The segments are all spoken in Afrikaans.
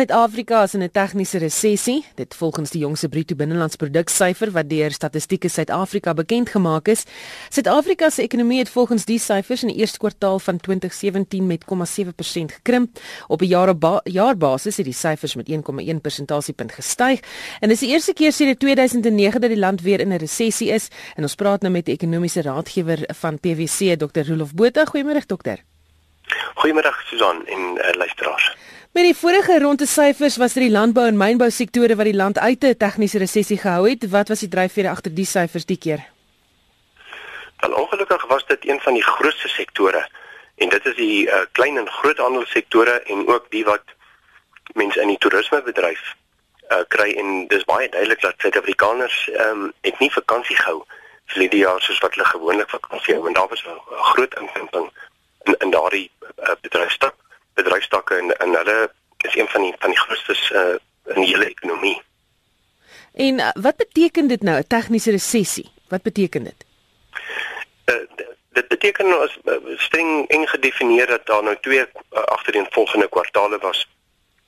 Suid-Afrika is in 'n tegniese resessie, dit volgens die jongste bruto binnelandsproduksyfer wat deur Statistieke Suid-Afrika bekend gemaak is. Suid-Afrika se ekonomie het volgens die syfers in die eerste kwartaal van 2017 met 0,7% gekrimp. Op 'n jaarbasis het die syfers met 1,1 persentasiepunt gestyg en dit is die eerste keer sedert 2009 dat die land weer in 'n resessie is. En ons praat nou met die ekonomiese raadgewer van PwC, Dr. Rolof Botha. Goeiemôre, dokter. Goeiemôre Susan en uh, luisteraars. Met die vorige ronde syfers was dit die landbou en mynbou sektore wat die land uit 'n tegniese resessie gehou het. Wat was die dryfvere agter die syfers die keer? Wel ongelukkig was dit een van die grootste sektore en dit is die uh, klein en groothandelsektore en ook die wat mense in die toerismebedryf uh, kry en dis baie duidelik dat Suid-Afrikaners ehm um, het nie vakansie gehou vir die jaar soos wat hulle gewoonlik vakansie hou en daar was 'n groot inkrimping in in daardie uh, bedryfstak bedryfstakke en en hulle is een van die van die grootstes uh, in die hele ekonomie. En uh, wat beteken dit nou 'n tegniese resessie? Wat beteken dit? Uh, dit beteken nou as uh, streng eng gedefinieer dat daar nou twee uh, agtereenvolgende kwartaale was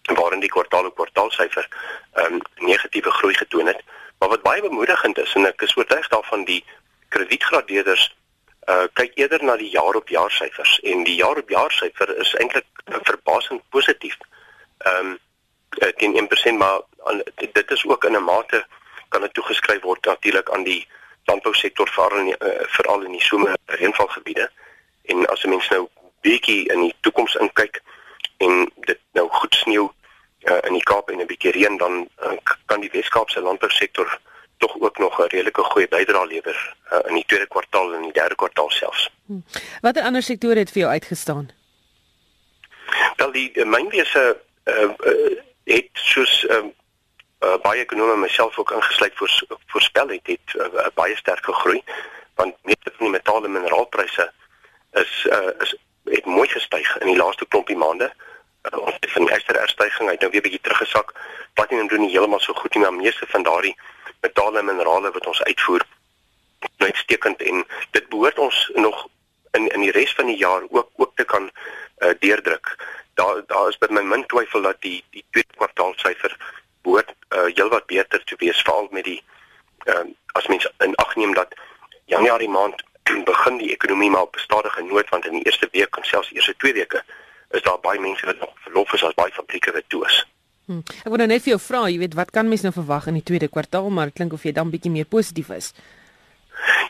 waarin die kwartaal op kwartaalsyfer ehm um, negatiewe groei getoon het. Maar wat baie bemoedigend is en ek is oortuig daarvan die kredietgradeerders uh kyk eerder na die jaar op jaar syfers en die jaar op jaar syfer is eintlik verbasend positief. Ehm um, teen 1% maar an, dit is ook in 'n mate kan dit toegeskryf word natuurlik aan die landbousektor veral in die, uh, veral in die somer reënvalgebiede. En as 'n mens nou bietjie in die toekoms inkyk en dit nou goed sneeu uh, in die Kaap en 'n bietjie reën dan uh, kan die Wes-Kaapse landbousektor tog ook nog 'n redelike goeie bydrae lewer uh, in die tweede kwartaal en die derde kwartaal selfs. Hm. Watter ander sektore het vir jou uitgestaan? Wel die uh, mynwese uh, uh, het soos uh, uh, baie ekonome myself ook ingesluit voor, voorspel het het uh, uh, baie sterk gegroei want meeste van die metale en mineraalpryse is uh, is het mooi gestyg in die laaste klompie maande. Uh, ons het van die eerste herstyging uit nou weer bietjie teruggesak. Platinum doen nie heeltemal so goed nie, maar meeste van daardie metale en minerale wat ons uitvoer uitstekend en dit behoort ons nog in in die res van die jaar ook ook te kan uh, deurdruk. Daar daar is by my min twyfel dat die die tweede kwartaal syfer behoort uh, heelwat beter te wees veral met die uh, as mense in ag neem dat Januarie maand begin die ekonomie maar op stadige noot want in die eerste week en selfs eerste twee weke is daar baie mense wat nog verlof is as baie fabrieke wat toe is. Hmm. Ek wou nou net vir jou vra, jy weet, wat kan mens nou verwag in die tweede kwartaal, maar dit klink of jy dan bietjie meer positief is.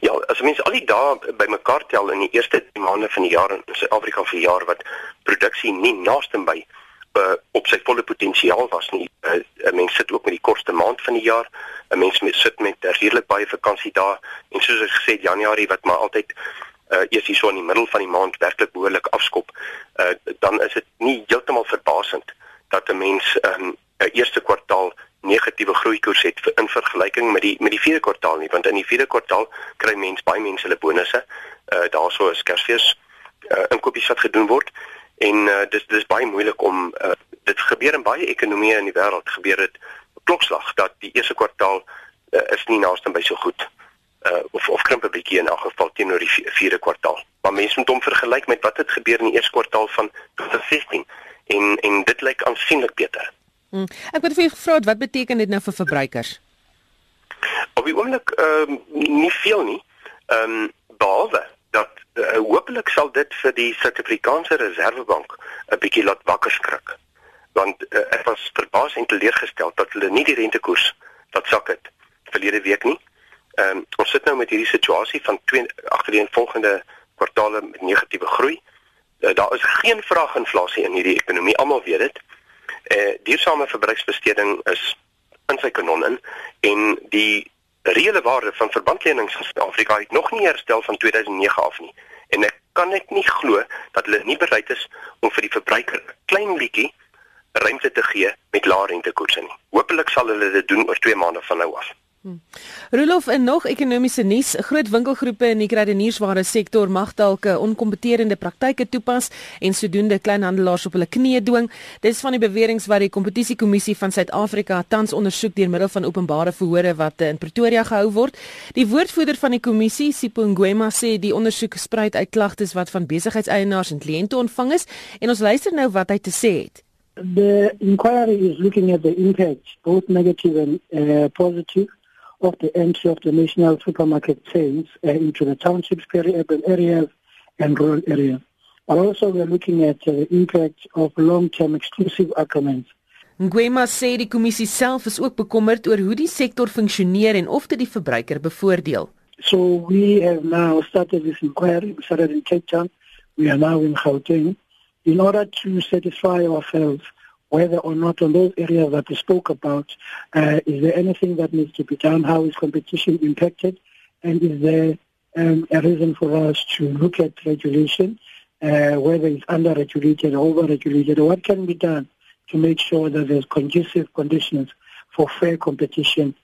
Ja, as mens al die dae bymekaar tel in die eerste maande van die jaar in Suid-Afrika vir jaar wat produksie nie naaste by uh, op sy volle potensiaal was nie. Uh, mens sit ook met die kortste maand van die jaar. 'n Mens moet sit met redelik baie vakansiedae en soos ek gesê het Januarie wat maar altyd uh, eers hier so in die middel van die maand werklik behoorlik afskop, uh, dan is dit nie heeltemal verbasend dat 'n mens 'n um, eerste kwartaal negatiewe groeikoers het in vergelyking met die met die vierde kwartaal nie. Want in die vierde kwartaal kry mense baie mense hulle bonusse. Uh daarso is Kersfees uh inkopies wat gedoen word. En uh dis dis baie moeilik om uh dit gebeur in baie ekonomieë in die wêreld gebeur dit klokslag dat die eerste kwartaal uh, is nie naaste by so goed uh of of krimp 'n bietjie in elk geval teenoor die vierde kwartaal. Maar mense moet hom vergelyk met wat het gebeur in die eerste kwartaal van 2016 en en dit lyk aansienlik beter. Hmm. Ek het vir jou gevra wat beteken dit nou vir verbruikers? Op die oomblik ehm um, nie veel nie. Ehm um, behalwe dat uh, hopelik sal dit vir die Suid-Afrikaanse Reservebank 'n bietjie laat wakker skrik. Want uh, ek was verbaas en teleurgestel dat hulle nie die rentekoers wat sak het verlede week nie. Ehm um, ons sit nou met hierdie situasie van twee agtereenvolgende kwartaale met negatiewe groei. Uh, daar is geen vraaginflasie in hierdie ekonomie, almal weet dit. Eh uh, duursame verbruiksbesteding is in sy kanon in en die reële waarde van verbandlenings in Suid-Afrika het nog nie herstel van 2009 af nie. En ek kan net nie glo dat hulle nie bereid is om vir die verbruiker klein bietjie ruimte te gee met lae rentekoerse nie. Hoopelik sal hulle dit doen oor 2 maande van nou af. Hmm. Rolof en nog ekonomiese nuus, groot winkelgroepe in die kredieniersware sektor mag dalk onkompeterende praktyke toepas en sodoende kleinhandelaars op hulle knieë dwing. Dis van die beweringe wat die kompetisiekommissie van Suid-Afrika tans ondersoek deur middel van openbare verhore wat in Pretoria gehou word. Die woordvoerder van die kommissie, Sipho Ngwema, sê die ondersoek spruit uit klagtes wat van besigheidseienaars en kliënte ontvang is en ons luister nou wat hy te sê het. The inquiry is looking at the impact, both negative and uh, positive, of the entry of the national supermarket chains uh, into the townships, peri-urban areas, and rural areas. But also we are looking at uh, the impact of long-term exclusive agreements. Ngwema sê die kommissie self is ook bekommerd oor hoe die sektor funksioneer en of dit die verbruiker bevoordeel. So we have now started this inquiry, we started in Cape Town, we are now in Gauteng, in order to satisfy ourselves whether or not on those areas that we spoke about, uh, is there anything that needs to be done? How is competition impacted? And is there um, a reason for us to look at regulation, uh, whether it's under-regulated or over-regulated, what can be done to make sure that there's conducive conditions for fair competition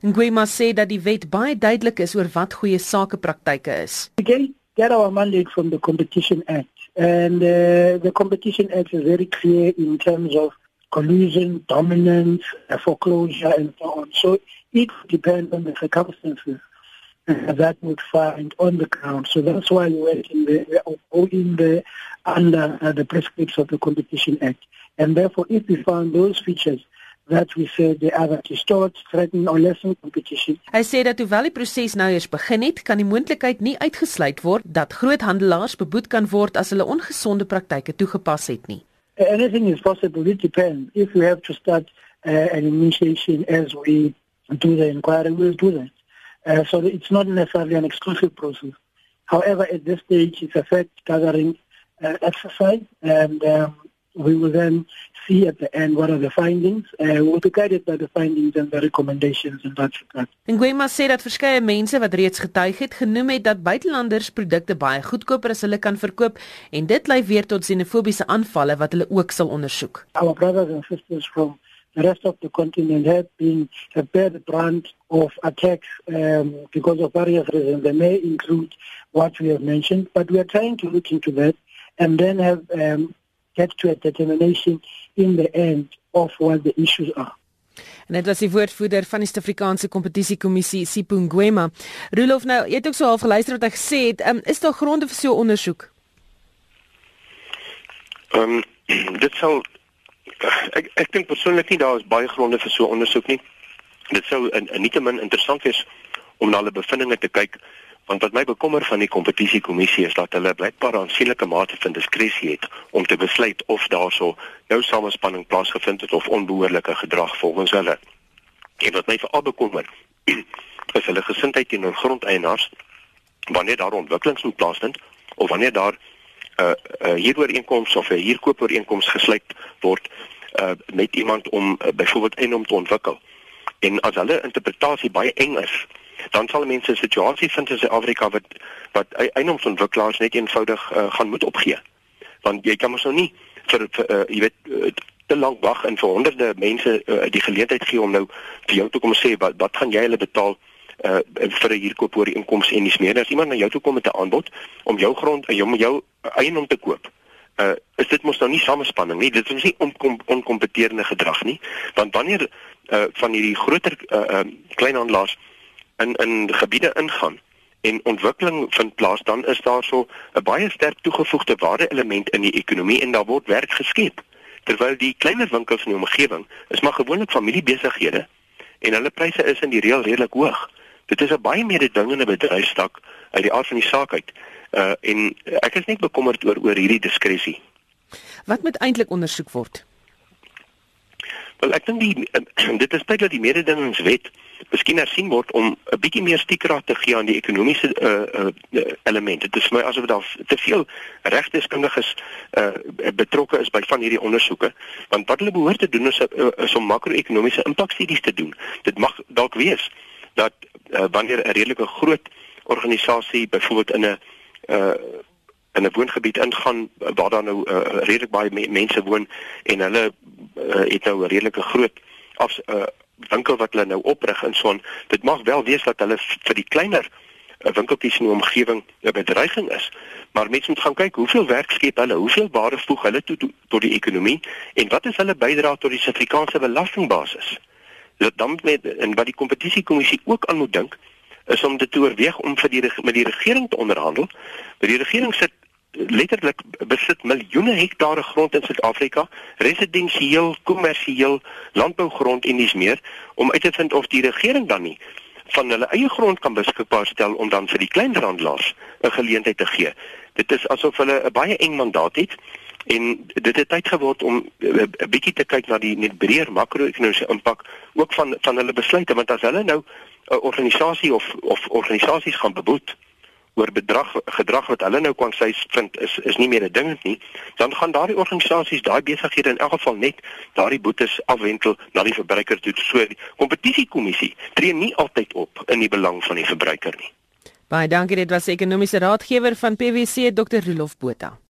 Ngwema sê dat die wet baie duidelik is oor wat goeie sakepraktyke is. We get our mandate from the Competition Act and uh, the Competition Act is very clear in terms of collusion, dominance, uh, foreclosure and so on. So it depends on the circumstances uh, that would find on the ground. So that's why we went in the, in the under uh, the prescripts of the Competition Act. And therefore, if we found those features that we said the other to start threaten or lessen competition. Hy sê dat hoewel die proses nou eers begin het, kan die moontlikheid nie uitgesluit word dat groothandelaars beboet kan word as hulle ongesonde praktyke toegepas het nie. Anything is possible. It depends. If we have to start uh, an initiation as we do the inquiry, we'll do that. Uh, so it's not necessarily an exclusive process. However, at this stage, it's a fact gathering uh, exercise, and um, we will then see at the end what are the findings. Uh, we'll be guided by the findings and the recommendations in that regard. Nguema sê dat verskeie mense wat reeds getuig het, genoem het dat buitelanders produkte baie goedkoper as hulle kan verkoop en dit lei weer tot xenofobiese aanvalle wat hulle ook sal ondersoek. Our brothers and sisters from the rest of the continent have been bear the brunt of attacks um, because of various reasons. They may include what we have mentioned, but we are trying to look into that and then have um, get to a determination in the end of what the issues are. En dit was die woordvoerder van die Suid-Afrikaanse Kompetisiekommissie Sipungwema. Rolof nou, jy het ook so half geluister wat hy gesê het, um, is daar gronde vir so 'n ondersoek? Ehm um, dit sou ek ek dink persoonlik nie daar is baie gronde vir so 'n ondersoek nie. Dit sou in, in nietemin interessant wees om na hulle bevindinge te kyk Want wat my bekommer van die kompetisiekommissie is dat hulle blykbaar 'n aansienlike mate van diskresie het om te besluit of daarso nou samespanning plaasgevind het of onbehoorlike gedrag volgens hulle. En wat my veral bekommer is hulle gesindheid teenoor grondeienaars wanneer daar ontwikkelings moet plaasvind of wanneer daar 'n uh, 'n uh, huurooreenkoms of 'n huurkoopooreenkoms gesluit word uh, met iemand om uh, byvoorbeeld en om te ontwikkel. En as hulle interpretasie baie eng is, dan sal mense 'n situasie vind in Suid-Afrika wat wat eiendomsontwikkelaars net eenvoudig uh, gaan moet opgee. Want jy kan mos nou nie vir, vir uh, jy weet uh, te lank wag en vir honderde mense uh, die geleentheid gee om nou vir jou toe kom sê wat wat gaan jy hulle betaal uh, vir 'n huurkoop oor inkomste en dis meer as iemand na jou toe kom met 'n aanbod om jou grond en jou jou eiendom te koop. Uh, is dit mos nou nie samespanning nie dit is nie onkom, onkompeterende gedrag nie want wanneer uh, van hierdie groter uh, uh, kleinhandelaars in in gebiede ingaan en ontwikkeling vind plaas dan is daar so 'n baie sterk toegevoegde waarde element in die ekonomie en daar word werk geskep terwyl die kleiner winkels in die omgewing is maar gewoonlik familiebesighede en hulle pryse is in die reël redelik hoog. Dit is 'n baie meer dingende bedryfstak uit die aard van die saak uit uh, en ek is net bekommerd oor oor hierdie diskresie wat moet eintlik ondersoek word Wel ek dink die dit is tyd dat die mededingingswet miskien hersien word om 'n bietjie meer stiekraad te gee aan die ekonomiese uh, uh, elemente. Dit is my asof daar te veel regteskundiges uh, betrokke is by van hierdie ondersoeke, want wat hulle behoort te doen is, uh, is om makro-ekonomiese impakstudies te doen. Dit mag dalk wees dat uh, wanneer 'n redelike groot organisasie byvoorbeeld in 'n uh, in 'n woongebied ingaan waar daar nou uh, redelik baie me mense woon en hulle uh, het nou 'n redelike groot af uh, winkel wat hulle nou oprig en so on dit mag wel wees dat hulle vir die kleiner uh, winkeltjies in die omgewing 'n bedreiging is maar mense moet gaan kyk hoeveel werk skep hulle hoeveel waarde voeg hulle toe tot die ekonomie en wat is hulle bydrae tot die Suid-Afrikaanse belastingbasis dit dan met en wat die kompetisiekommissie ook aan moet dink is om dit te oorweeg om vir die met die regering te onderhandel. Maar die regering sit letterlik besit miljoene hektare grond in Suid-Afrika, residensieel, kommersieel, landbougrond en dis meer om uit te vind of die regering dan nie van hulle eie grond kan beskikbaar stel om dan vir die kleinhandelaars 'n geleentheid te gee. Dit is asof hulle 'n baie eng mandaat het en dit het tyd geword om eh, 'n bietjie te kyk na die net breër makro-ekonomiese impak ook van van hulle besluite want as hulle nou 'n organisasie of of organisasies gaan beboet oor bedrag gedrag wat hulle nou kon sê vind is is nie meer 'n ding nie, dan gaan daardie organisasies daai besighede in elk geval net daardie boetes afwentel na die verbruiker toe. So die kompetisiekommissie tree nie altyd op in die belang van die verbruiker nie. Baie dankie, dit was ekonomiese raadgewer van PwC Dr. Rolof Botha.